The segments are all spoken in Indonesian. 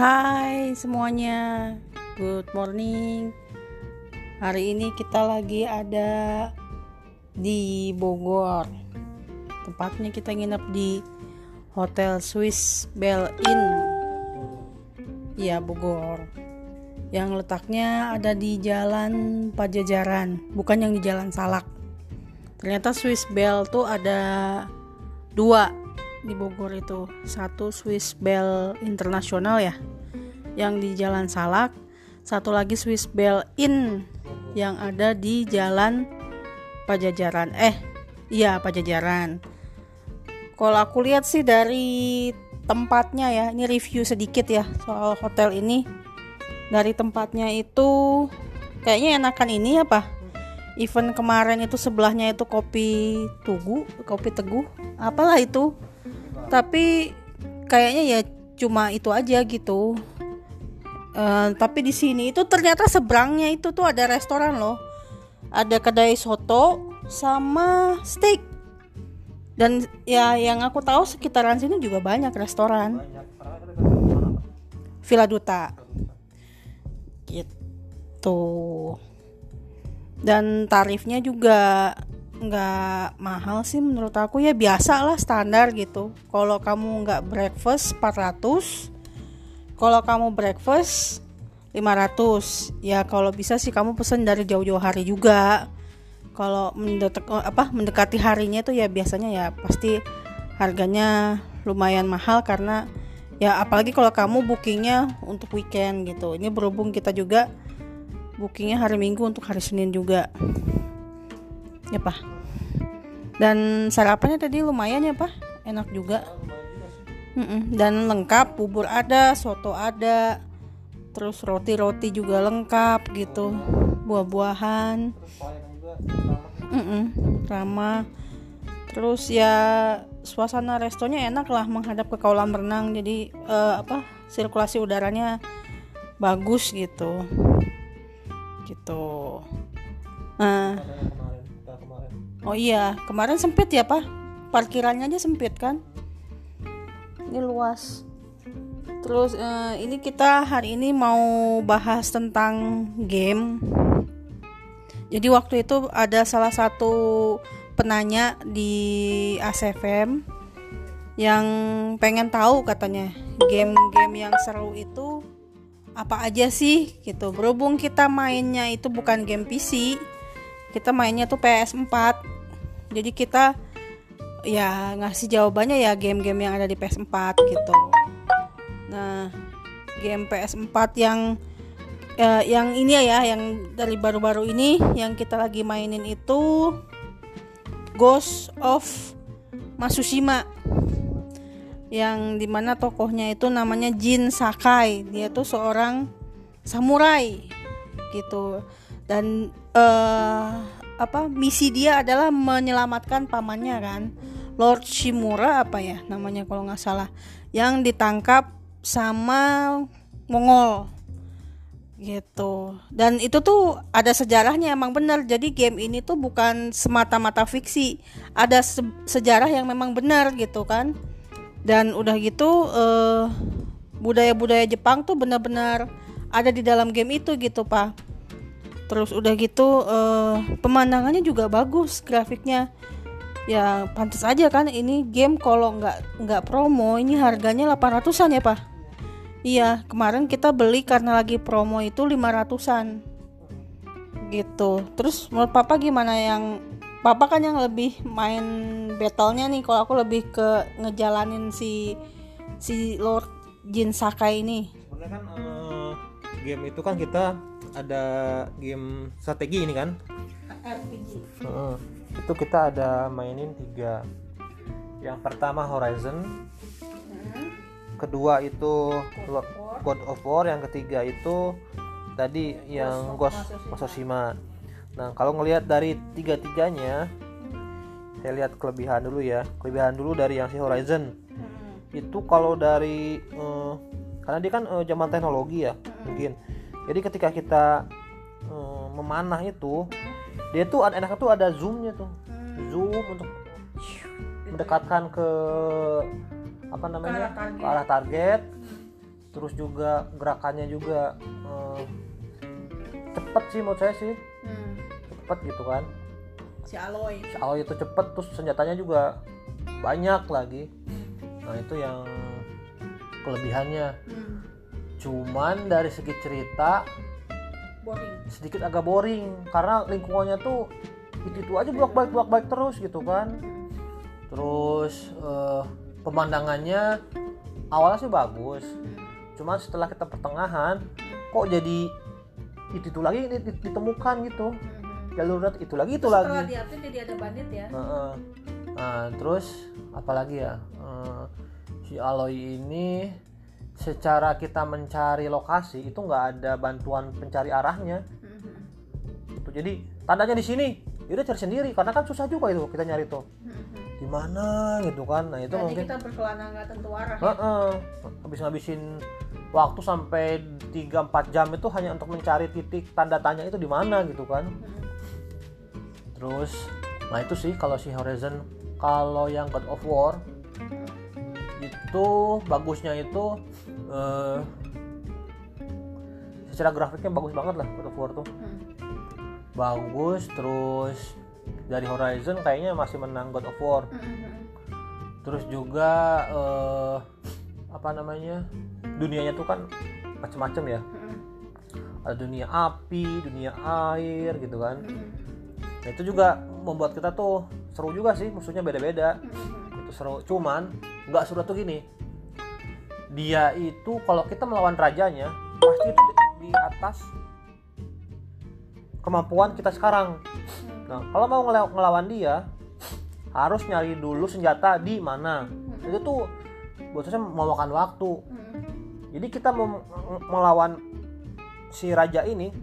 Hai semuanya, good morning. Hari ini kita lagi ada di Bogor. Tempatnya kita nginep di Hotel Swiss Bell Inn. Ya Bogor. Yang letaknya ada di Jalan Pajajaran, bukan yang di Jalan Salak. Ternyata Swiss Bell tuh ada dua di Bogor itu. Satu Swiss Bell Internasional ya yang di Jalan Salak. Satu lagi Swiss Bell Inn yang ada di Jalan Pajajaran. Eh iya Pajajaran. Kalau aku lihat sih dari tempatnya ya ini review sedikit ya soal hotel ini. Dari tempatnya itu kayaknya enakan ini apa? Event kemarin itu sebelahnya itu kopi tugu kopi teguh apalah itu tapi kayaknya ya cuma itu aja gitu. Uh, tapi di sini itu ternyata seberangnya itu tuh ada restoran loh. Ada kedai soto sama steak. Dan ya yang aku tahu sekitaran sini juga banyak restoran. Villa Duta. Gitu. Dan tarifnya juga nggak mahal sih menurut aku ya. Biasa lah standar gitu. Kalau kamu nggak breakfast 400 kalau kamu breakfast 500 ya kalau bisa sih kamu pesen dari jauh-jauh hari juga. Kalau mendek apa mendekati harinya itu ya biasanya ya pasti harganya lumayan mahal karena ya apalagi kalau kamu bookingnya untuk weekend gitu. Ini berhubung kita juga bookingnya hari minggu untuk hari senin juga ya pak. Dan sarapannya tadi lumayan ya pak. Enak juga. Dan lengkap bubur ada soto ada terus roti-roti juga lengkap gitu. Buah-buahan. Mm-mm. ramah terus ya suasana restonya enak lah menghadap ke kolam renang. Jadi uh, apa sirkulasi udaranya bagus gitu. Gitu. Nah Oh iya, kemarin sempit ya pak? Parkirannya aja sempit kan? Ini luas. Terus uh, ini kita hari ini mau bahas tentang game. Jadi waktu itu ada salah satu penanya di ACFM yang pengen tahu katanya game-game yang seru itu apa aja sih gitu. Berhubung kita mainnya itu bukan game PC, kita mainnya tuh PS4 jadi kita ya ngasih jawabannya ya game-game yang ada di PS4 gitu. Nah game PS4 yang eh, yang ini ya yang dari baru-baru ini yang kita lagi mainin itu Ghost of Masushima yang di mana tokohnya itu namanya Jin Sakai. Dia tuh seorang samurai gitu. Dan uh, apa misi dia adalah menyelamatkan pamannya kan? Lord Shimura apa ya namanya kalau nggak salah yang ditangkap sama Mongol. Gitu. Dan itu tuh ada sejarahnya emang benar. Jadi game ini tuh bukan semata-mata fiksi. Ada se sejarah yang memang benar gitu kan. Dan udah gitu budaya budaya-budaya Jepang tuh benar-benar ada di dalam game itu gitu pak terus udah gitu uh, pemandangannya juga bagus grafiknya. Ya pantas aja kan ini game kalau nggak nggak promo ini harganya 800an ya pak? Iya kemarin kita beli karena lagi promo itu 500an gitu. Terus menurut papa gimana yang papa kan yang lebih main battlenya nih kalau aku lebih ke ngejalanin si si Lord Jin Sakai ini. Sebenarnya kan uh, game itu kan kita ada game strategi ini kan? RPG uh, itu kita ada mainin tiga. Yang pertama Horizon. Hmm. kedua itu God of, God of War. Yang ketiga itu tadi yang Ghost Masoshima nah kalau ngelihat dari tiga tiganya saya lihat kelebihan dulu ya. Kelebihan dulu dari yang si Horizon. Hmm. itu kalau dari uh, karena dia kan uh, zaman teknologi ya hmm. mungkin jadi ketika kita um, memanah itu dia tuh enaknya tuh ada zoomnya tuh hmm. zoom untuk mendekatkan ke apa namanya ke arah target, ke arah target. terus juga gerakannya juga uh, cepet sih menurut saya sih hmm. cepet gitu kan si Aloy si Aloy itu cepet terus senjatanya juga banyak lagi nah itu yang kelebihannya hmm. Cuman dari segi cerita boring. sedikit agak boring. Karena lingkungannya tuh itu itu aja bolak balik bolak balik terus gitu kan. Terus uh, pemandangannya awalnya sih bagus. Cuman setelah kita pertengahan kok jadi itu itu lagi ditemukan gitu. Hmm. jalur itu lagi itu lagi. setelah diupdate jadi ada bandit ya? Uh -uh. nah terus apalagi ya? Uh, si Aloy ini secara kita mencari lokasi itu nggak ada bantuan pencari arahnya mm-hmm. itu jadi tandanya di sini ya udah cari sendiri karena kan susah juga itu kita nyari tuh mm-hmm. di mana gitu kan nah itu Jadi mungkin kita berkelana nggak tentu arah uh -uh. habis ngabisin waktu sampai 3-4 jam itu hanya untuk mencari titik tanda tanya itu di mana gitu kan mm-hmm. terus nah itu sih kalau si Horizon kalau yang God of War itu bagusnya itu uh, secara grafiknya bagus banget lah God of War tuh hmm. bagus terus dari Horizon kayaknya masih menang God of War hmm. hmm, hmm. terus juga uh, apa namanya dunianya tuh kan macem-macem ya hmm. ada dunia api dunia air gitu kan hmm. nah itu juga membuat kita tuh seru juga sih musuhnya beda-beda hmm. itu seru cuman nggak seru tuh gini dia itu kalau kita melawan rajanya pasti itu di, atas kemampuan kita sekarang. Nah kalau mau ngelawan dia harus nyari dulu senjata di mana. Itu tuh buat saya mau makan waktu jadi kita mau melawan si raja ini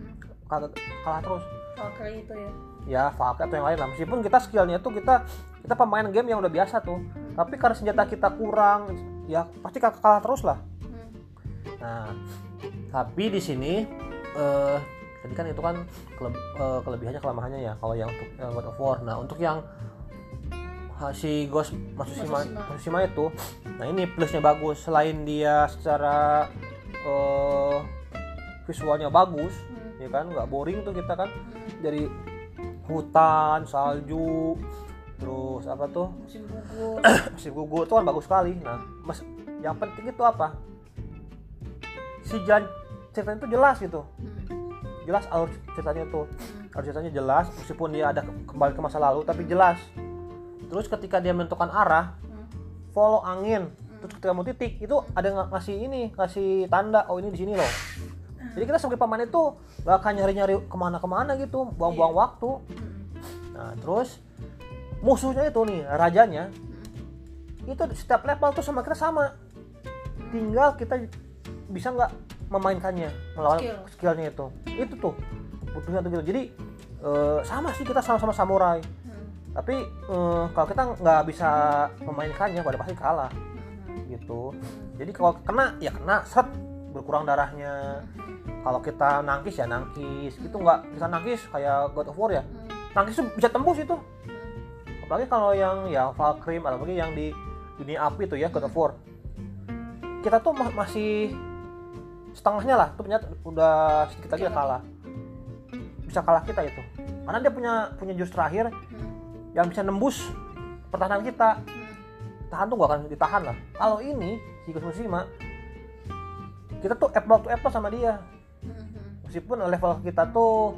kalah, kalah terus. Oke itu ya. Ya Valkyrie atau yang lain lah. Meskipun kita skillnya tuh kita kita pemain game yang udah biasa tuh. Tapi karena senjata kita kurang ya pasti kalah terus lah hmm. nah tapi di sini uh, tadi kan itu kan kele, uh, kelebihannya kelemahannya ya kalau yang untuk uh, God of War nah untuk yang si Ghost Matsushima, Matsushima itu nah ini plusnya bagus selain dia secara uh, visualnya bagus hmm. ya kan nggak boring tuh kita kan hmm. dari hutan salju terus apa tuh? Musim gugur. Musim gugur itu kan bagus sekali. Nah mas yang penting itu apa? Si jalan ceritanya itu jelas gitu. Hmm. jelas alur ceritanya tuh. Hmm. alur ceritanya jelas meskipun dia ada kembali ke masa lalu tapi jelas. Terus ketika dia menentukan arah hmm. follow angin. Terus ketika mau titik itu ada ngasih ini ngasih tanda oh ini di sini loh. Jadi kita sebagai pemain itu gak akan nyari-nyari ke mana-kemana gitu buang-buang iya. waktu. Nah terus musuhnya itu nih rajanya itu setiap level tuh sama kita sama tinggal kita bisa nggak memainkannya melawan Skill. skillnya itu itu tuh butuhnya tuh gitu jadi uh, sama sih kita sama-sama samurai hmm. tapi uh, kalau kita nggak bisa memainkannya pada pasti kalah hmm. gitu jadi kalau kena ya kena set berkurang darahnya hmm. kalau kita nangkis ya nangkis itu nggak bisa nangkis kayak God of War ya hmm. nangkis tuh bisa tembus itu apalagi kalau yang ya Valkyrie apalagi yang di dunia api tuh ya God of War. Kita tuh masih setengahnya lah tuh punya udah sedikit lagi ya kalah. Bisa kalah kita itu. Karena dia punya punya jurus terakhir yang bisa nembus pertahanan kita. Tahan tuh gak akan ditahan lah. Kalau ini si Mushima kita tuh apple to apple sama dia. Meskipun level kita tuh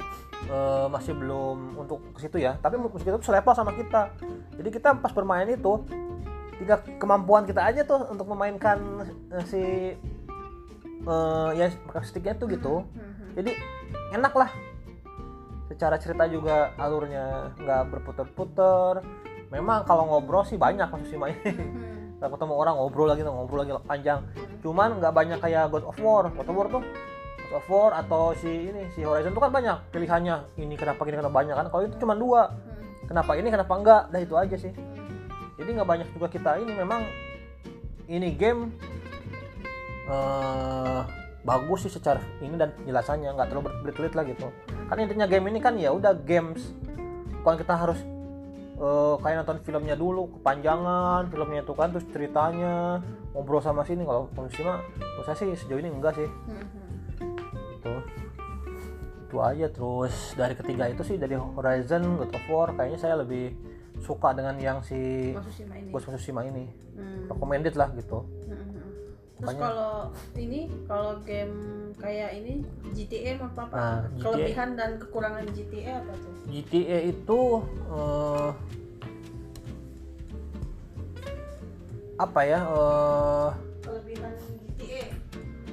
uh, masih belum untuk ke situ ya. Tapi musik itu selevel sama kita. Jadi kita pas bermain itu tiga kemampuan kita aja tuh untuk memainkan uh, si uh, ya sticknya tuh gitu. Mm-hmm. jadi enak lah. Secara cerita juga alurnya nggak berputar-putar. Memang kalau ngobrol sih banyak masih main. Mm-hmm. ketemu orang ngobrol lagi ngobrol lagi panjang. Cuman nggak banyak kayak God of War. God of War tuh War atau si ini si Horizon itu kan banyak pilihannya. Ini kenapa ini kenapa banyak kan? Kalau itu cuma dua. Hmm. kenapa ini kenapa enggak? Dah itu aja sih. Jadi nggak banyak juga kita ini memang ini game uh, bagus sih secara ini dan penjelasannya. Nggak terlalu berbelit-belit lah gitu. Kan intinya game ini kan ya udah games. Kalau kita harus uh, kayak nonton filmnya dulu kepanjangan filmnya itu kan terus ceritanya ngobrol sama sini. Kalau kondisi mah menurut saya sih sejauh ini enggak sih. Itu itu aja terus dari ketiga itu sih dari Horizon God of War kayaknya saya lebih suka dengan yang si Ghost of Tsushima ini hmm. recommended lah gitu hmm. Terus kalau ini kalau game kayak ini GTA apa apa? Nah, GTA, Kelebihan dan kekurangan GTA apa tuh? GTA itu uh, apa ya? Uh.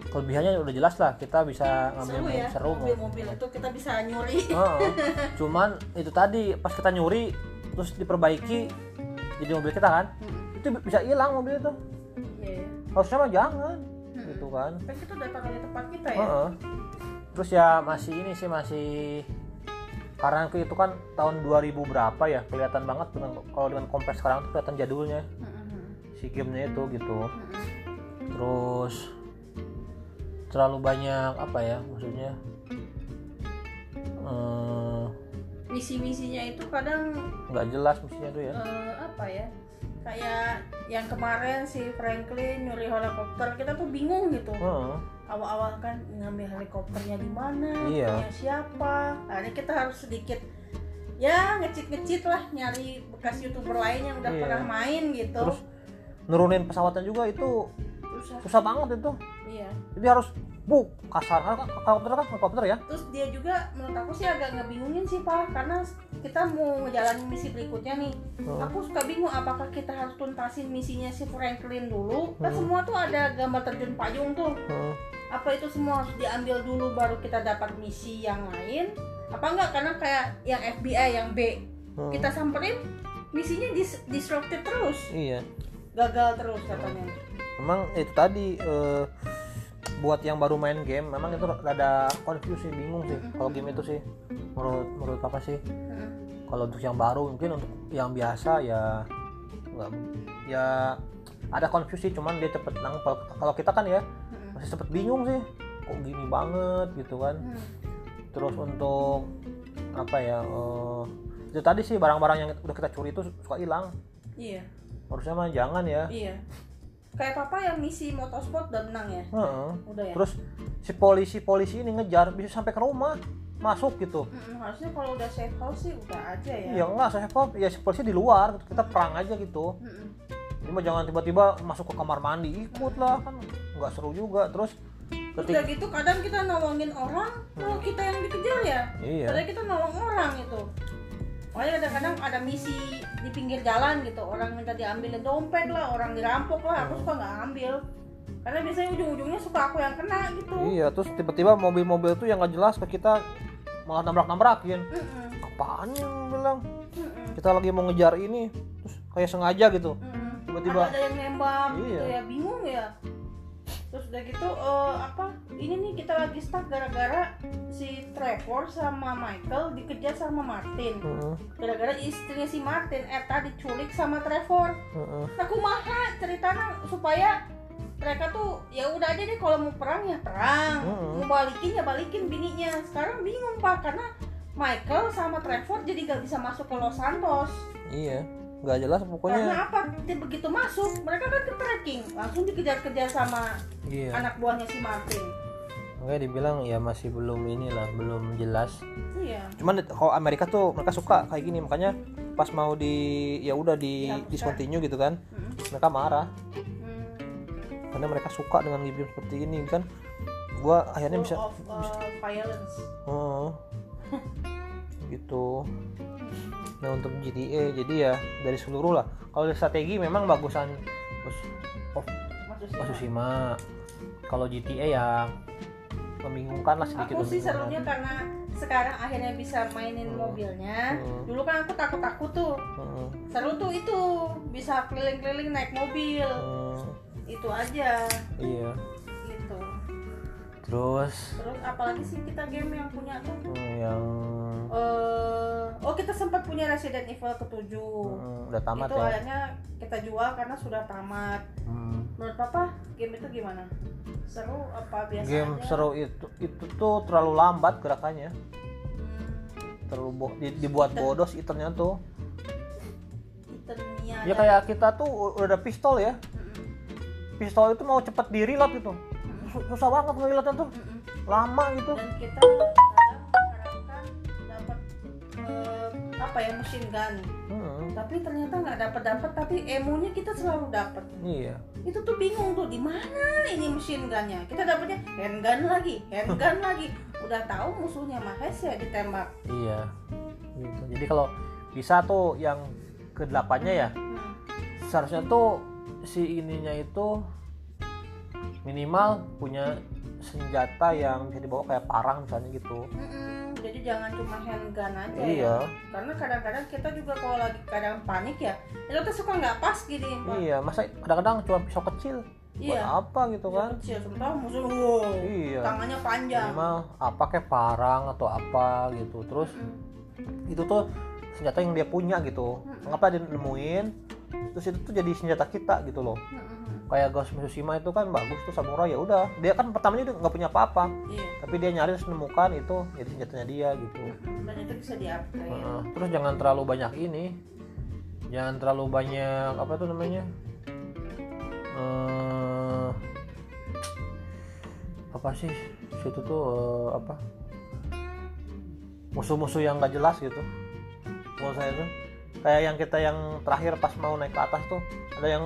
Kelebihannya udah jelas lah, kita bisa ngambil seru ya, seru mobil-mobil itu kita bisa nyuri. Uh, cuman itu tadi pas kita nyuri terus diperbaiki jadi mobil kita kan, hmm. itu bisa hilang mobil itu harusnya mah jangan hmm. gitu kan kan kita datang dari tempat kita ya uh -uh. terus ya masih ini sih masih karena itu kan tahun 2000 berapa ya kelihatan banget dengan kalau dengan kompleks sekarang tuh kelihatan jadulnya hmm. si gamenya itu gitu hmm. terus terlalu banyak apa ya maksudnya uh, misi-misinya itu kadang nggak jelas misinya tuh ya uh, apa ya kayak yang kemarin si Franklin nyuri helikopter kita tuh bingung gitu uh. awal-awal kan ngambil helikopternya di mana iya. punya siapa akhirnya kita harus sedikit ya ngecit-ngecit lah nyari bekas youtuber lain yang udah iya. pernah main gitu terus nurunin pesawatnya juga itu susah, susah banget itu iya. Jadi harus bu kasar kan helikopter kan helikopter ya. Terus dia juga menurut aku sih agak ngebingungin sih pak. Karena kita mau ngejalanin misi berikutnya nih. Hmm. aku suka bingung apakah kita harus tuntasin misinya si Franklin dulu? Kan hmm. semua tuh ada gambar terjun payung tuh. Hmm. apa itu semua harus diambil dulu baru kita dapat misi yang lain? Apa enggak? Karena kayak yang FBI yang B. Hmm. kita samperin misinya dis disrupted terus. Iya. Gagal terus katanya. Emang itu tadi uh, buat yang baru main game memang itu rada confuse sih bingung sih kalau game itu sih. Menurut menurut apa sih. Kalau untuk yang baru mungkin untuk yang biasa ya nggak ya ada konfusi cuman dia cepet nangkep. Kalau kita kan ya masih cepet bingung sih kok gini banget gitu kan. Terus untuk apa ya uh, itu tadi sih barang-barang yang udah kita curi itu suka hilang. Iya. Harusnya mah jangan ya. Iya kayak papa yang misi motorsport dan menang ya? Uh udah ya? Terus si polisi polisi ini ngejar bisa sampai ke rumah masuk gitu. Mm harusnya kalau udah safe house sih udah aja ya. Ya enggak safe house ya si polisi di luar kita perang aja gitu. Mm-hmm. cuma jangan tiba-tiba masuk ke kamar mandi ikut lah kan nggak seru juga. Terus Ketika... Udah gitu kadang kita nolongin orang, kalau kita yang dikejar ya. Iya. Padahal kita nolong orang itu makanya kadang-kadang ada misi di pinggir jalan gitu orang minta diambilin dompet lah orang dirampok lah aku suka nggak ambil. Karena biasanya ujung-ujungnya suka aku yang kena gitu. Iya terus tiba-tiba mobil-mobil tuh yang nggak jelas ke kita malah nabrak-nabrakin. Mm -mm. apaan yang bilang? Mm -mm. kita lagi mau ngejar ini terus kayak sengaja gitu. Tiba-tiba. Ada, ada yang nembak gitu iya. gitu ya bingung ya terus udah gitu uh, apa ini nih kita lagi stuck gara-gara si Trevor sama Michael dikejar sama Martin. Gara-gara istrinya si Martin Eta diculik sama Trevor. Uh-uh. nah kumaha ceritanya supaya mereka tuh ya udah aja deh kalau mau perang ya perang. Uh-uh. mau balikin ya balikin bininya. Sekarang bingung pak karena Michael sama Trevor jadi gak bisa masuk ke Los Santos. Iya nggak jelas pokoknya karena apa? Dia begitu masuk mereka kan ke tracking. Langsung dikejar-kejar sama iya. anak buahnya si Martin. Oke dibilang ya masih belum inilah belum jelas. Iya. Cuman kalau Amerika tuh mereka suka kayak gini makanya pas mau di ya udah di ya, discontinue gitu kan hmm. mereka marah. Hmm. karena mereka suka dengan game seperti ini kan. Gua akhirnya Full bisa, of, uh, bisa violence. Oh gitu nah untuk GTA jadi ya dari seluruh lah kalau strategi memang bagusan oh, Tsushima kalau GTA ya membingungkan lah sedikit aku sih serunya karena sekarang akhirnya bisa mainin hmm. mobilnya hmm. dulu kan aku takut takut tuh hmm. seru tuh itu bisa keliling-keliling naik mobil hmm. itu aja iya terus? Terus apalagi sih kita game yang punya tuh? Hmm, yang uh, oh kita sempat punya Resident Evil ketujuh. Hmm, udah tamat itu ya? akhirnya kita jual karena sudah tamat. Hmm. menurut papa game itu gimana? Seru apa biasa game aja? seru itu itu tuh terlalu lambat gerakannya. Hmm. terlalu bo di, dibuat bodos iternya tuh. Ya kayak kita tuh udah ada pistol ya. Pistol itu mau cepet di reload gitu susah banget ngereloadnya tuh. Lama gitu. Dan kita kadang mengharapkan dapat eh, apa ya mesin gun. Hmm, tapi ternyata nggak dapat dapat tapi emonya kita selalu dapat iya. Itu tuh bingung tuh di mana ini mesin gunnya? Kita dapatnya handgun lagi handgun lagi. Udah tahu musuhnya Mahes ya ditembak. Iya gitu. Jadi kalau bisa tuh yang kedelapannya ya Hmm. seharusnya tuh si ininya itu minimal punya senjata yang bisa dibawa kayak parang misalnya gitu Mm-mm, jadi jangan cuma handgun aja Iya. ya karena kadang-kadang kita juga kalau lagi kadang panik ya itu tuh suka nggak pas gini Pak. iya masa kadang-kadang cuma pisau kecil buat Iya. apa gitu kan kecil sementara musuh wow, iya tangannya panjang minimal apa kayak parang atau apa gitu terus Mm. itu tuh senjata yang dia punya gitu Mm-mm. ngapa dia nemuin terus itu tuh jadi senjata kita gitu loh Mm-mm. Kayak Ghost Tsushima itu kan bagus tuh samurai ya udah. Dia kan pertamanya dia nggak punya apa-apa. Iya. Tapi dia nyari terus nemukan itu jadi senjatanya dia gitu. Dan itu bisa di-upgrade. Terus jangan terlalu banyak ini. Jangan terlalu banyak apa tuh namanya? Eh apa sih? Situ tuh eh, apa? Musuh-musuh yang nggak jelas gitu. Menurut saya tuh kayak yang kita yang terakhir pas mau naik ke atas tuh ada yang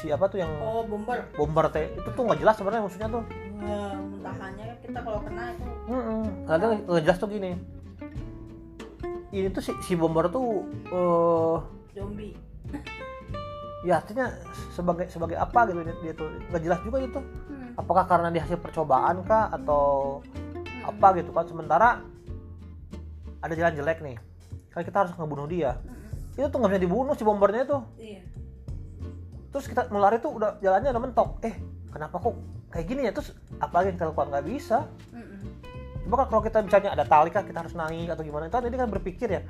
si apa tuh yang oh bomber. bomber teh. Itu tuh nggak jelas sebenarnya musuhnya tuh. Muntahannya kita kalau kena itu. Mm-mm. kadang nggak jelas tuh gini. Ini tuh si, si bomber tuh eh zombie. ya artinya sebagai sebagai apa gitu dia, dia tuh. Nggak jelas juga itu Hmm. apakah karena dia hasil percobaan kah atau apa gitu kan? Sementara ada jalan jelek nih. Kan kita harus ngebunuh dia. Mm-mm. itu tuh nggak bisa dibunuh si bombernya itu iya terus kita melari tuh udah jalannya udah mentok. Eh kenapa kok kayak gini ya? Terus apa lagi yang kita lakukan nggak bisa. Mm-mm. coba kalau kita misalnya ada tali kah kita harus naik atau gimana? Itu kan ini kan berpikir ya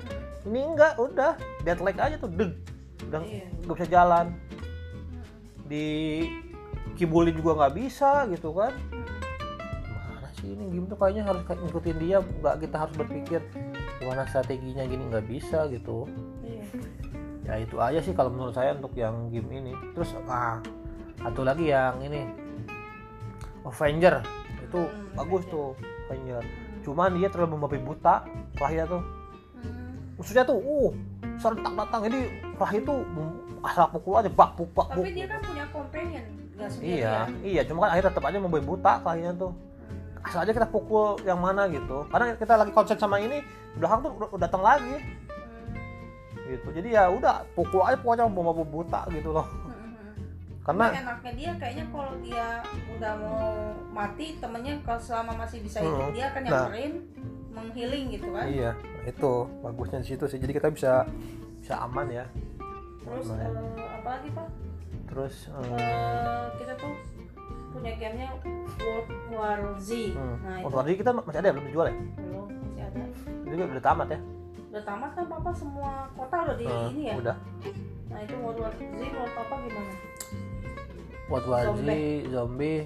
ini enggak udah. Dead leg aja tuh deg udah Iya. nggak bisa jalan. Di kibulin juga nggak bisa gitu kan. Mana sih ini game tuh kayaknya harus ngikutin dia nggak kita harus berpikir gimana strateginya gini? Nggak bisa gitu. Iya ya itu aja sih kalau menurut saya untuk yang game ini. Terus ah satu lagi yang ini Avenger. Itu Hmm, bagus Avenger. tuh Avenger. Cuman dia terlalu membabi buta Rahya tuh. Hmm. maksudnya tuh uh serentak datang. Jadi Rahya tuh asal pukul aja bak buk bak buk tapi dia kan punya companion nggak iya sendirian iya. Cuma kan akhirnya tetap aja membabi buta Rahyanya tuh. Asal aja kita pukul yang mana gitu. Karena kita lagi konsen sama ini belakang tuh udah, datang lagi. Gitu jadi ya udah pukul aja pokoknya mau membabi buta gitu loh karena Tapi enaknya dia kayaknya kalau dia udah mau mati temennya kalau selama masih bisa hidup Hmm. dia akan Nah. nyamperin menghealing gitu kan Iya, itu bagusnya di situ sih. Jadi kita bisa bisa aman ya. terus Nah, eh, apa lagi pak terus eh, Eh, kita tuh punya gamenya World War Z hmm. nah itu oh, tadi kita masih ada ya belum dijual ya? belum masih ada juga udah tamat ya? Udah tamat kan papa semua kota udah di Eh, ini ya Udah. nah itu World War Z menurut papa gimana World War Z, Zombie. zombie.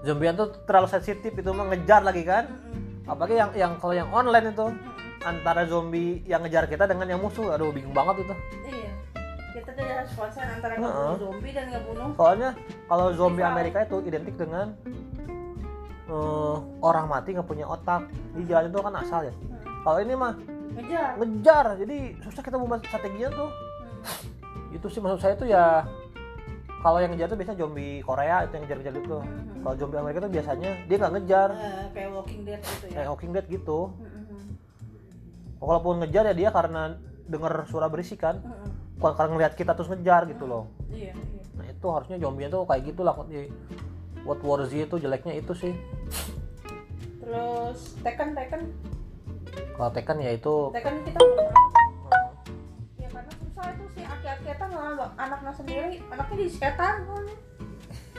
Zombie tuh terlalu sensitif itu mah ngejar lagi kan? Mm-mm. Apalagi yang yang kalau yang online itu Mm-mm. antara zombie yang ngejar kita dengan yang musuh, aduh bingung banget itu. iya kita tuh harus konsen antara Heeh. ngebunuh zombie dan ngebunuh Soalnya kalau zombie Rival. Amerika itu identik dengan eh, orang mati nggak punya otak. Di jalan itu kan asal ya. Hmm. Kalau ini mah ngejar. Ngejar. Jadi susah kita membuat strateginya tuh. Hmm. itu sih maksud saya tuh ya kalau yang ngejar tuh biasanya zombie Korea itu yang ngejar-ngejar itu. Hmm. kalau zombie Amerika tuh biasanya dia nggak ngejar. Eh, kayak Walking Dead gitu ya? Kayak Walking Dead gitu. Mm-mm. walaupun ngejar ya dia karena dengar suara berisik kan. Mm-mm. bukan karena ngelihat kita terus ngejar gitu loh. Iya iya. Nah itu harusnya zombie tuh kayak gitu lah di World War Z itu jeleknya itu sih. Terus Tekken Tekken kalau Tekken ya itu Tekken kita belum pernah. Ya karena susah itu si aki-aki kita ngelawan anaknya sendiri. Anaknya jadi setan kan?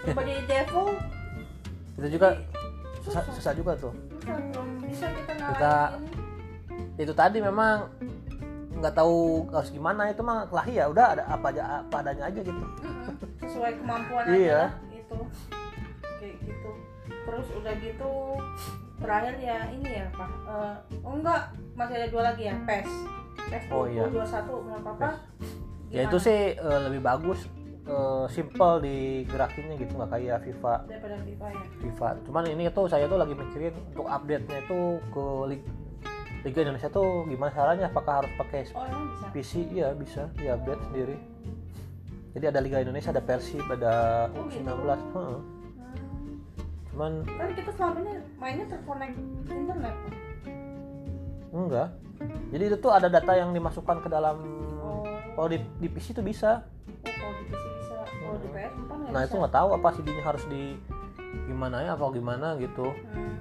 Coba jadi devil. Itu juga susah susah, susah juga tuh. Susah belum bisa kita Kita- ngalahin itu tadi memang nggak tahu harus gimana itu mah kelahi ya udah ada apa aja apa adanya aja gitu. Sesuai kemampuan Iya. aja lah, gitu. Kayak gitu. Terus udah gitu terakhir ya ini ya pak. Eh, oh enggak. Masih ada dua lagi ya pes. Pes Oh, iya. 2021 menurut papa ya itu sih uh, lebih bagus uh, simple digerakinnya gitu nggak kayak FIFA. Daripada FIFA ya? FIFA. Cuman ini tuh saya tuh lagi mikirin untuk update nya itu ke Liga Indonesia tuh gimana caranya? Apakah harus pakai oh, bisa? PC iya bisa. Ya update sendiri. Jadi ada Liga Indonesia ada Persib ada oh, U19 gitu? hmm. Cuman kan kita selama ini mainnya terkonek internet enggak jadi itu tuh ada data yang dimasukkan ke dalam oh. kalau di, di PC tuh bisa oh kalau di PC bisa kalau di PS kan nah bisa. itu nggak tahu apa CD-nya harus di gimana ya apa gimana gitu hmm.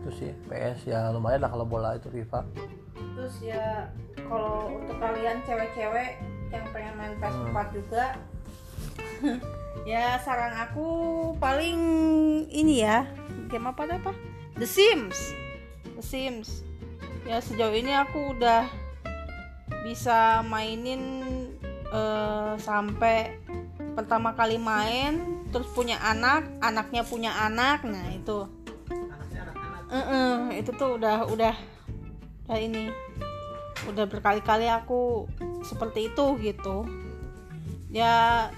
itu sih PS ya lumayan lah kalau bola itu FIFA terus ya kalau untuk kalian cewek-cewek yang pengen main PS4 hmm. juga ya saran aku paling ini ya. Game apa apa? The Sims. The Sims. Ya sejauh ini aku udah bisa mainin uh, sampai pertama kali main terus punya anak anaknya punya anak. Nah itu. Uh -uh, itu tuh udah udah udah ini. Udah berkali-kali aku seperti itu gitu. Ya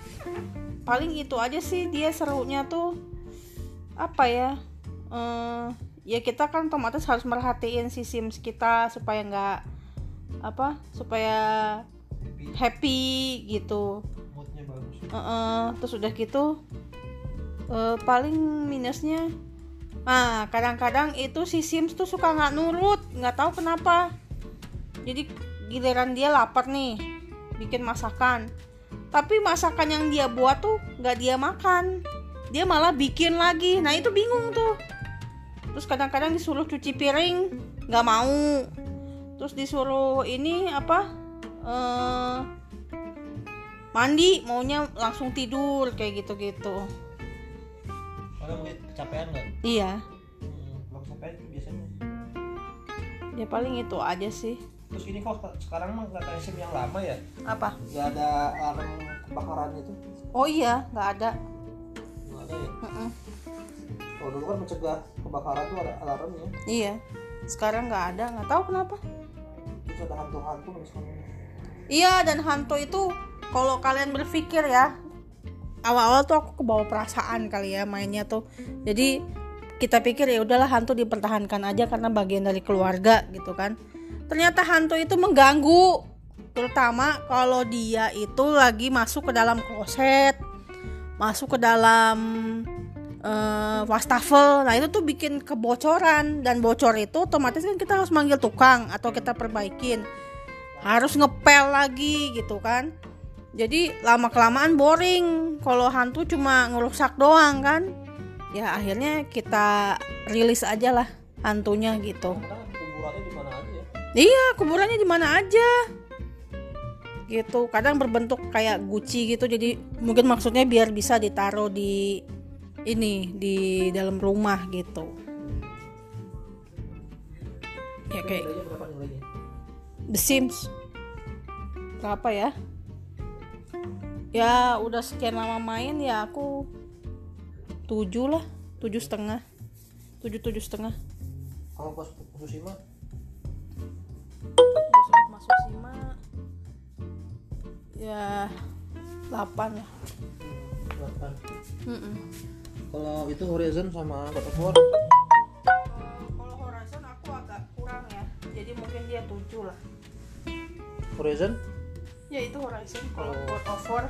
paling itu aja sih dia serunya tuh apa ya uh, ya kita kan otomatis harus merhatiin si sims kita supaya nggak apa supaya happy. gitu. Uh -uh, terus udah gitu uh, paling minusnya ah kadang-kadang itu si sims tuh suka nggak nurut nggak tahu kenapa. Jadi giliran dia lapar nih bikin masakan tapi masakan yang dia buat tuh nggak dia makan. Dia malah bikin lagi. Nah itu bingung tuh. Terus kadang-kadang disuruh cuci piring nggak mau. Terus disuruh ini apa uh, mandi maunya langsung tidur kayak gitu-gitu. Kalau mungkin kecapean nggak? Iya. Hmm, kecapean biasanya. Ya paling itu aja sih terus ini kok sekarang mah nggak kayak sim yang lama ya? Apa? Nggak ada alarm kebakaran itu? Oh iya nggak ada. Nggak ada ya? Mm -mm. kalau dulu kan mencegah kebakaran tuh ada alarmnya. Iya sekarang nggak ada nggak tahu kenapa. Terus ada hantu-hantu misalnya. Iya dan hantu itu kalau kalian berpikir ya awal-awal tuh aku kebawa perasaan kali ya mainnya tuh. Jadi kita pikir ya udahlah hantu dipertahankan aja karena bagian dari keluarga gitu kan ternyata hantu itu mengganggu. Terutama kalau dia itu lagi masuk ke dalam kloset masuk ke dalam uh, wastafel. Nah itu tuh bikin kebocoran. Dan bocor itu otomatis kan kita harus manggil tukang atau kita perbaikin. Harus ngepel lagi gitu kan. Jadi lama kelamaan boring. Kalau hantu cuma ngerusak doang kan. Ya akhirnya kita rilis aja lah hantunya gitu iya kuburannya di mana aja. Gitu kadang berbentuk kayak guci gitu. Jadi mungkin maksudnya biar bisa ditaruh di ini di dalam rumah gitu. Ya kayak The Sims. Berapa ya? Ya udah sekian lama main ya aku tujuh lah. Tujuh setengah. Tujuh tujuh setengah. Kalau pas Fukushima masuk Sima ya delapan lah delapan. Mm -mm kalau itu Horizon sama God of War kalau Horizon aku agak kurang ya. Jadi mungkin dia tujuh lah. Horizon? Ya itu Horizon. Kalau oh. God of War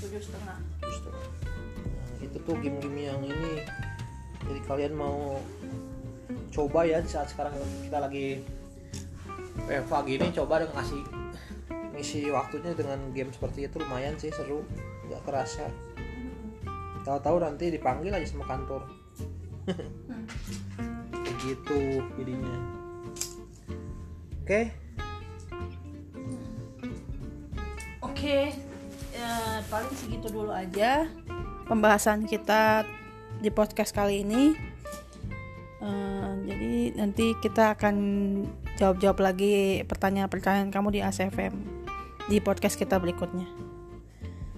tujuh setengah. Nah, itu tuh game-game yang ini. Jadi kalian mau coba ya saat sekarang kita lagi WFA gini coba dengan ngasih ngisi waktunya dengan game seperti itu lumayan sih seru nggak kerasa tahu-tahu nanti dipanggil aja sama kantor begitu jadinya oke okay. oke okay. ya, paling segitu dulu aja pembahasan kita di podcast kali ini uh, jadi nanti kita akan jawab-jawab lagi pertanyaan-pertanyaan kamu di ACFM di podcast kita berikutnya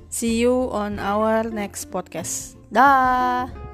See you on our next podcast. Dah.